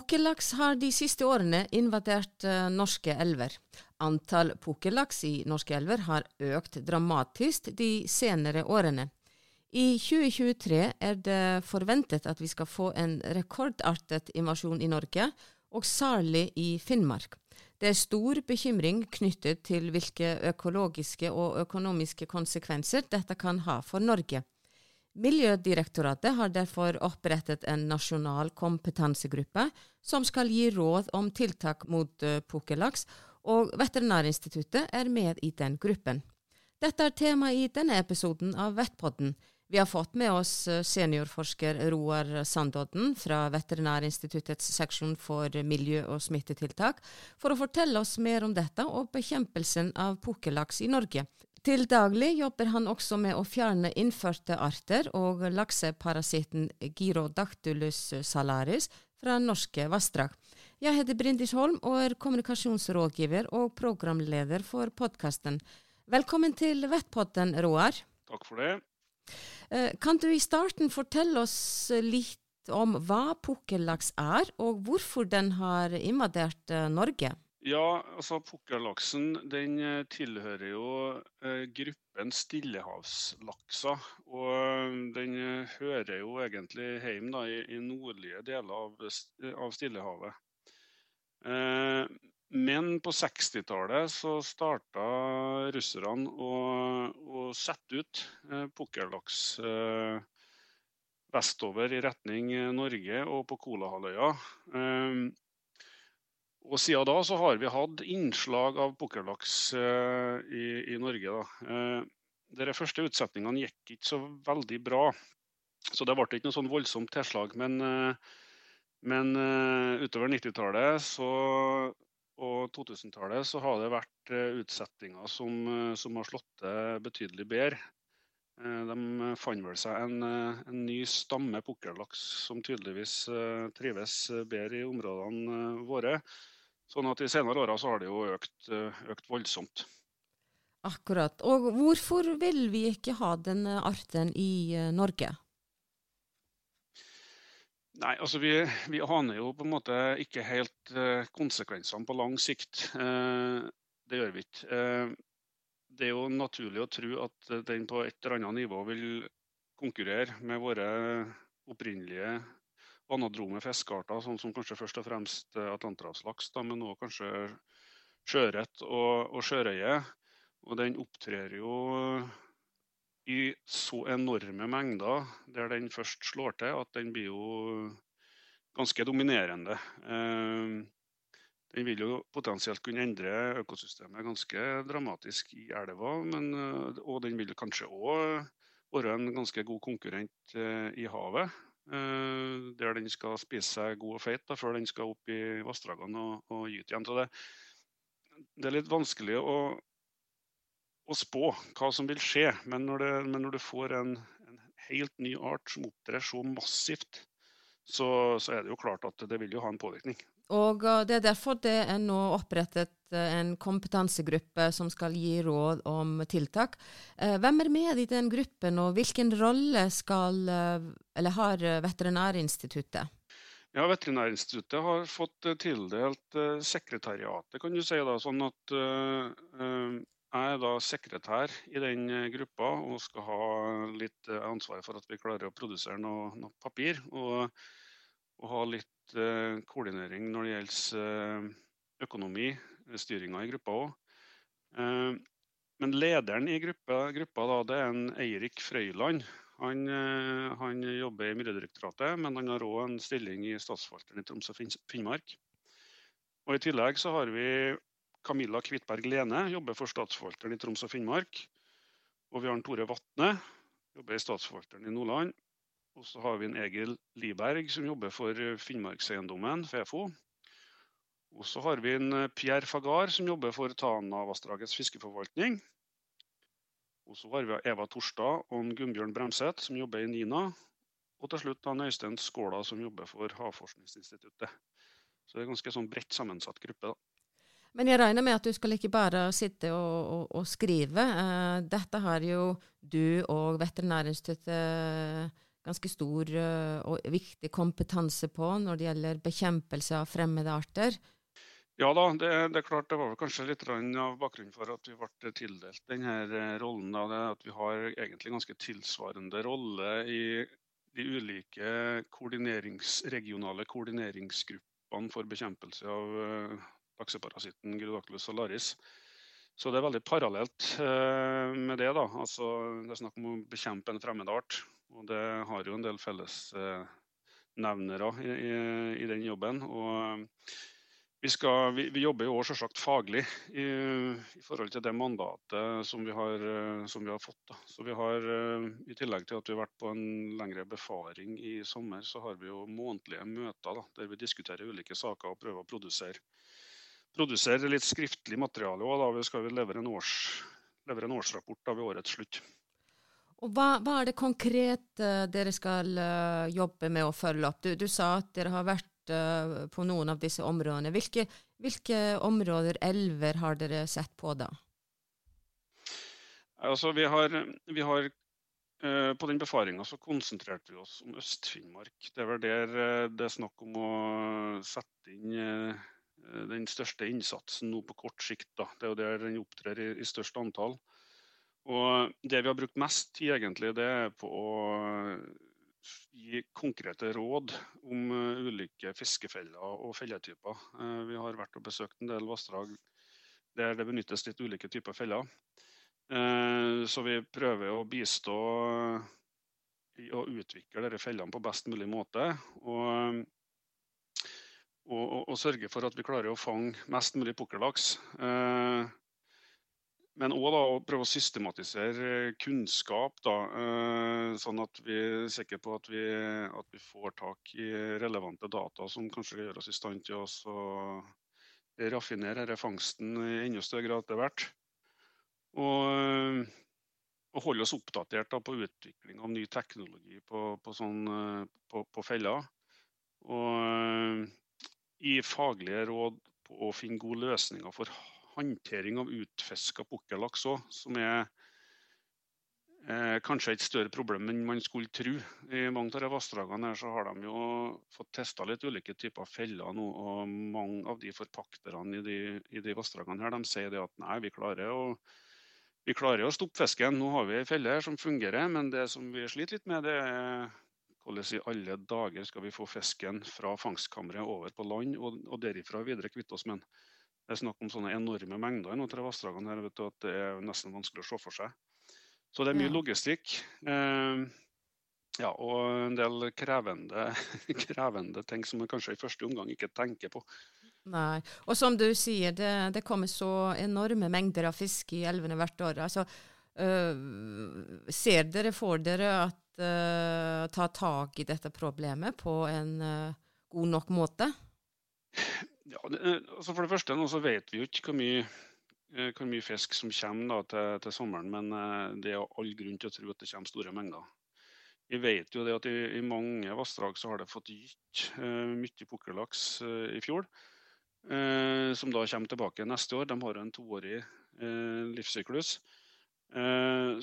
Pukkellaks har de siste årene invadert uh, norske elver. Antall pukkellaks i norske elver har økt dramatisk de senere årene. I 2023 er det forventet at vi skal få en rekordartet invasjon i Norge, og særlig i Finnmark. Det er stor bekymring knyttet til hvilke økologiske og økonomiske konsekvenser dette kan ha for Norge. Miljødirektoratet har derfor opprettet en nasjonal kompetansegruppe som skal gi råd om tiltak mot uh, pukkellaks, og Veterinærinstituttet er med i den gruppen. Dette er tema i denne episoden av Vettpodden. Vi har fått med oss eh, seniorforsker Roar Sandodden fra Veterinærinstituttets seksjon for miljø- og smittetiltak for å fortelle oss mer om dette og bekjempelsen av pukkellaks i Norge. Til daglig jobber han også med å fjerne innførte arter og lakseparasitten Gyrodactylus salaris fra norske vassdrag. Jeg heter Brindis Holm og er kommunikasjonsrådgiver og programleder for podkasten. Velkommen til Vettpodden, Roar. Takk for det. Eh, kan du i starten fortelle oss litt om hva pukkellaks er, og hvorfor den har invadert eh, Norge? Ja, altså Pukkellaksen den eh, tilhører jo eh, gruppen stillehavslakser. Og eh, den hører jo egentlig hjemme i, i, nordlige deler av, av Stillehavet. Eh, men på 60-tallet så starta russerne å, å, sette ut eh, pukkellaks vestover i retning Norge og på Kolahalvøya. Eh, og Siden da så har vi hatt innslag av pukkellaks eh, i, i, Norge. Uh, de første utsetningene gikk ikke så veldig bra, så det ble ikke noe sånn voldsomt tilslag. Men, eh, men utover 90-tallet og 2000-tallet så har det vært utsettinger som, som har slått til betydelig bedre. De fant vel seg en, en ny stamme pukkellaks som tydeligvis trives bedre i områdene våre. Sånn at De senere åra har det jo økt, eh, økt, voldsomt. Akkurat. Og hvorfor vil vi ikke ha denne arten i eh, Norge? Nei, altså vi, vi, aner jo på en måte ikke helt konsekvensene på lang sikt. Det gjør vi ikke. Det er jo naturlig å tro at den på et eller annet nivå vil konkurrere med våre opprinnelige anadrome fiskearter, sånn som kanskje først og fremst eh, atlanterhavslaks, men òg kanskje sjøørret og, og sjørøye. Og den opptrer jo i så enorme mengder der den først slår til, at den blir jo ganske dominerende. Eh, den vil jo potensielt kunne endre økosystemet ganske dramatisk i elva, men, eh, og den vil kanskje òg være en ganske god konkurrent i havet. Eh, der den skal spise seg god og feit da, før den skal opp i vassdragene og, og gyte igjen. Så det, det, er litt vanskelig å, å, spå hva som vil skje. Men når, det, men når du får en, en, helt ny art som opptrer så massivt, så, så, er det jo klart at det vil jo ha en påvirkning. Og eh, Det er derfor det er nå opprettet eh, en kompetansegruppe som skal gi råd om tiltak. Eh, hvem er med i den gruppen, og hvilken rolle skal, har Veterinærinstituttet? Ja, Veterinærinstituttet har fått tildelt sekretariatet, kan du si. da, sånn at jeg er da sekretær i den gruppa og skal ha litt ansvar for at vi klarer å produsere noe, noe papir. Og, og ha litt Eh, koordinering når det gjelder eh, økonomi, styringa i gruppa òg. Eh, men lederen i gruppa, gruppa da, det er en Eirik Frøyland. Han, han, jobber i Miljødirektoratet, men han har òg en stilling i Statsforvalteren i Troms og Finnmark. Og I tillegg så har vi Camilla Kvitberg Lene, jobber for Statsforvalteren i Troms og Finnmark. Og vi har Tore Vatne, jobber i Statsforvalteren i Nordland. Og så har vi en Egil Liberg som jobber for Finnmarkseiendommen, FeFo. Og så har vi en eh, Pierre Fagar som jobber for Tanavassdragets fiskeforvaltning. Og så har vi Eva Torstad og Gunnbjørn Bremseth som jobber i NINA. Og til slutt han Øystein Skåla som jobber for Havforskningsinstituttet. Så det er en ganske sånn bredt sammensatt gruppe. da. Men jeg regner med at du skal ikke bare sitte og, og, og skrive. Uh, dette har jo du og Veterinærinstituttet ganske stor og viktig kompetanse på når det gjelder bekjempelse av fremmede arter. Ja da, det, det, er klart det var kanskje litt av bakgrunnen for at vi ble tildelt denne rollen. Da, at vi har egentlig ganske tilsvarende rolle i de ulike koordinerings, regionale koordineringsgruppene for bekjempelse av lakseparasitten Gyrodactylus salaris. Så det er veldig parallelt eh, med det. da. Altså, det er snakk om å bekjempe en fremmed art. Og det har jo en del fellesnevnere i, i, i, den jobben. Og vi, skal, vi, vi jobber jo også selvsagt faglig i, i, forhold til det mandatet som vi har, som vi har fått. Da. Så vi har, I tillegg til at vi har vært på en lengre befaring i sommer, så har vi jo månedlige møter da, der vi diskuterer ulike saker og prøver å produsere produsere litt skriftlig materiale òg. Vi skal levere en, års, levere en årsrapport da, ved årets slutt. Og hva, hva, er det konkret uh, dere skal uh, jobbe med å følge opp? Du, du, sa at dere har vært uh, på noen av disse områdene. Hvilke, hvilke, områder, elver, har dere sett på da? Altså, vi har, vi har på den befaringa så konsentrerte vi oss om Øst-Finnmark. Det er vel der det er snakk om å sette inn den største innsatsen nå på kort sikt. Da. Det er jo der den opptrer i, i, størst antall. Og Det vi har brukt mest tid, egentlig, det er på å gi konkrete råd om uh, ulike fiskefeller og felletyper. Uh, vi har vært og besøkt en del vassdrag der det benyttes litt ulike typer feller. Uh, så vi prøver å bistå i å utvikle disse fellene på best mulig måte. Og og, og, sørge for at vi klarer å fange mest mulig pukkellaks. Eh, men òg å prøve å systematisere kunnskap, da, eh, sånn at vi er sikre på at vi, at vi, får tak i relevante data som kanskje gjør oss i stand til å raffinere denne fangsten i enda større grad etter hvert. Og, og holde oss oppdatert da, på utvikling av ny teknologi på, på, sånn, på, på feller. Og gi faglige råd på å finne gode løsninger for håndtering av utfiska pukkellaks òg, som er eh, kanskje et større problem enn man skulle tro. I mange av vassdragene her så har de jo fått testa litt ulike typer feller nå, og mange av de forpakterne i de, i de vassdragene her, de sier at nei, vi klarer å vi klarer å stoppe fisken. Nå har vi ei felle som fungerer, men det som vi sliter litt med, det er hvordan i alle dager skal vi få fisken fra fangstkammeret over på land, og, og derifra videre kvitte oss med den? Det er snakk om sånne enorme mengder i noen av vassdragene her, du, at det er nesten vanskelig å se for seg. Så det er mye logistikk. Eh, ja, og en del krevende, krevende, ting som man kanskje i første omgang ikke tenker på. Nei, og som du sier, det, det kommer så enorme mengder av fisk i elvene hvert år. Altså, øh, ser dere for dere at uh, ta tak i dette problemet på en uh, god nok måte? Ja, eh, altså For det første nå så vet vi jo ikke hvor mye, hvor mye fisk som kommer til, til, sommeren, men det er all grunn til å tro at det kommer store mengder. Vi vet jo det at i, i mange vassdrag så har det fått gytt uh, mye pukkellaks i fjor. Som da kommer tilbake neste år. De har en toårig livssyklus.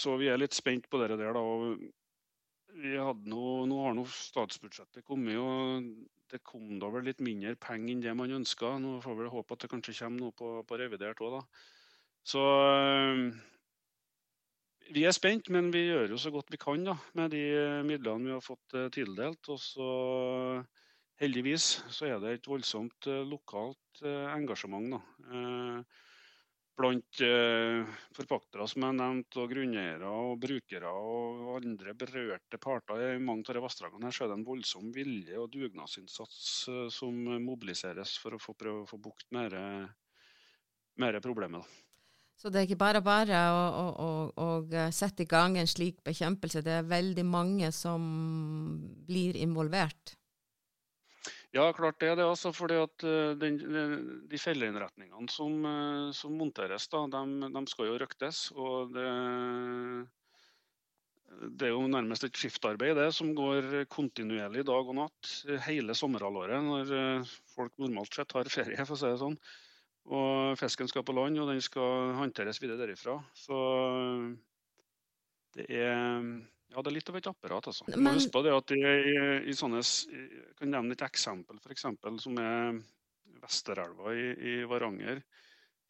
så vi er litt spent på det der. da, vi hadde noe, nå har nå statsbudsjettet kommet, og det kom da vel litt mindre penger enn det man ønska. Nå får vi håpe at det kanskje kommer noe på, på revidert òg, da. Så øh, vi er spent, men vi gjør jo så godt vi kan da, med de midlene vi har fått øh, tildelt. Og så heldigvis så er det et voldsomt lokalt engasjement. da blant eh, forpaktere som er nevnt, og grunneiere og brukere og andre berørte parter i mange av vassdragene, her, så er det en voldsom vilje og dugnadsinnsats eh, som mobiliseres for å få prøve å få bukt med dette problemet. Så det er ikke bare bare å, å, å, å, sette i gang en slik bekjempelse, det er veldig mange som blir involvert? Ja, klart det. det altså, fordi at eh, den, De felleinnretningene som, eh, som, monteres, da, de, de, skal jo røktes. og det, det, er jo nærmest et skiftarbeid det, som går kontinuerlig dag og natt hele sommerhalvåret. Når eh, folk normalt sett har ferie, for å si det sånn. Og fisken skal på land, og den skal håndteres videre derifra. Så det er Ja, det er litt av et apparat. altså. Men... Husk på det at i, i, sånne, Jeg kan nevne et eksempel, f.eks. som er Vesterelva i, i Varanger.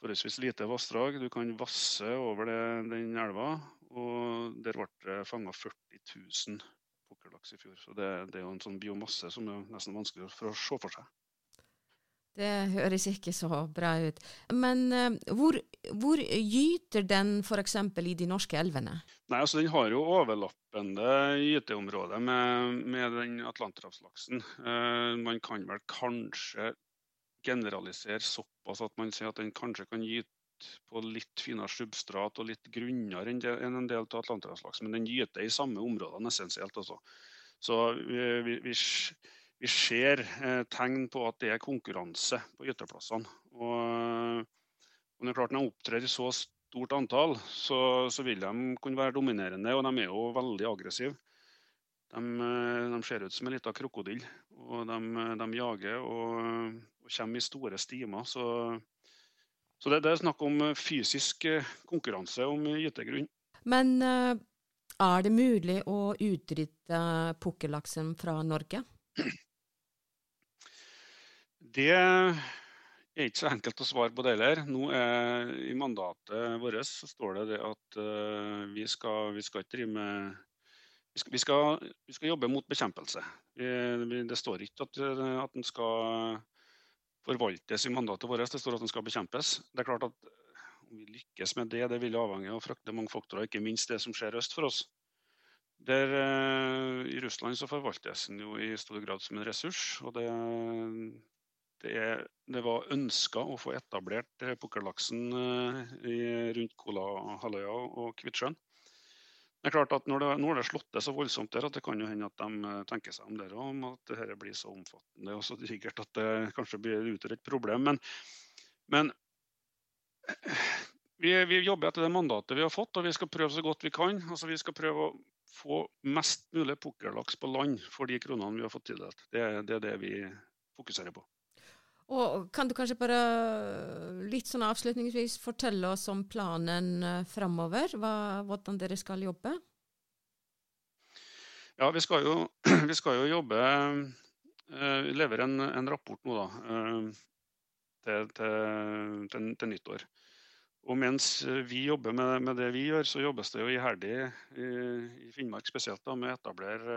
Forholdsvis lite vassdrag. Du kan vasse over det, den elva. Og der ble det fanga 40 000 pukkellaks i fjor. Så det, det, er jo en sånn biomasse som er nesten vanskelig for å se for seg. Det høres ikke så bra ut. Men uh, hvor, hvor, gyter den f.eks. i de norske elvene? Nei, altså Den har jo overlappende gyteområde med, med den atlanterhavslaksen. Uh, man kan vel kanskje generalisere såpass at man sier at den kanskje kan gyte på litt finere substrat og litt grunnere enn en del av atlanterhavslaksen. Men den gyter i samme områdene essensielt. Også. Så uh, vi, vi vi ser eh, tegn på at det er konkurranse på gyteplassene. Og, og Når de opptrer i så stort antall, så, så, vil de kunne være dominerende. Og de er jo veldig aggressive. De, eh, de ser ut som en liten krokodille. Og de, de jager og, og, kommer i store stimer. Så, så det, det, er snakk om fysisk eh, konkurranse om gytegrunn. Men er det mulig å utrydde pukkellaksen fra Norge? Det er ikke så enkelt å svare på det heller. Nå er, I mandatet vårt så står det, det at uh, vi, skal, vi, skal, ikke drive med vi skal, vi skal, vi skal jobbe mot bekjempelse. det står ikke at, at den skal forvaltes i mandatet vårt, det står at den skal bekjempes. Det er klart at Om vi lykkes med det, det vil avhenge av fryktelig mange faktorer, ikke minst det som skjer øst for oss. Der, I Russland så forvaltes den jo i stor grad som en ressurs. og det det, er, det var ønska å få etablert eh, pukkellaksen eh, rundt Kolahalvøya og Kvitsjøen. Det er klart at når det, når det slått det så voldsomt der, at det kan jo hende at de eh, tenker seg om der om at dette blir så omfattende og så sikkert at det kanskje blir utgjør et problem. Men, men vi, vi, jobber etter det mandatet vi har fått, og vi skal prøve så godt vi kan. Altså, vi skal prøve å få mest mulig pukkellaks på land for de kronene vi har fått tildelt. Det, det er det vi fokuserer på. Og Kan du kanskje bare litt sånn avslutningsvis fortelle oss om planen uh, framover? Hvordan dere skal jobbe? Ja, vi skal jo, vi skal jo jobbe Vi Levere en, en, rapport nå, da. Til, til, til, nyttår. Og mens vi jobber med, med, det vi gjør, så jobbes det jo iherdig i, i Finnmark spesielt da, med å etablere,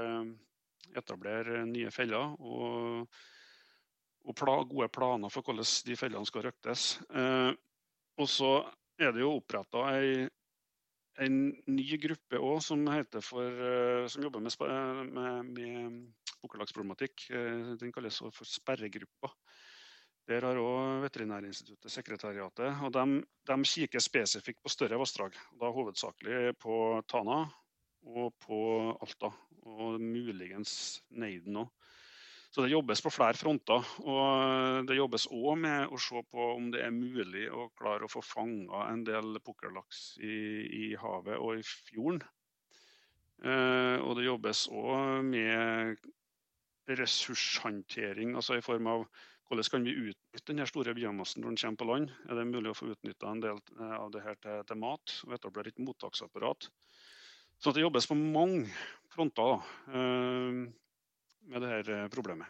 etablere nye feller. og og pla gode planer for hvordan de fellene skal røktes. Eh, og så er det jo oppretta en ny gruppe òg som, uh, som jobber med, med, med pukkellaksproblematikk. Uh, den kalles for sperregruppa. Der har òg Veterinærinstituttet sekretariatet. og de, de, kikker spesifikt på større vassdrag. Da hovedsakelig på Tana og på Alta. Og muligens Neiden òg. Så det jobbes på flere fronter. og Det jobbes òg med å se på om det er mulig å klare å få fanga en del pukkellaks i, i, havet og i fjorden. Eh, og det jobbes òg med ressurshåndtering, altså i form av hvordan kan vi utnytte denne store biomassen når den kommer på land. Er det mulig å få utnytta en del eh, av det her til, til mat og etablere et mottaksapparat? Så det jobbes på mange fronter. Eh, med det her eh, problemet.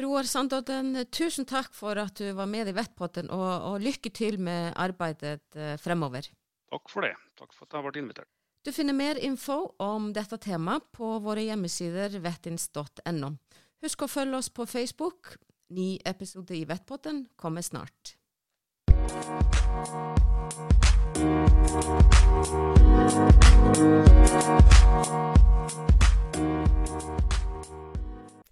Roar Sandodden, tusen takk for at du var med i Vettpotten, og, og lykke til med arbeidet eh, fremover. Takk for det. Takk for at jeg ble invitert. Du finner mer info om dette temaet på våre hjemmesider vettins.no. Husk å følge oss på Facebook. Ny episode i Vettpotten kommer snart. Thank you.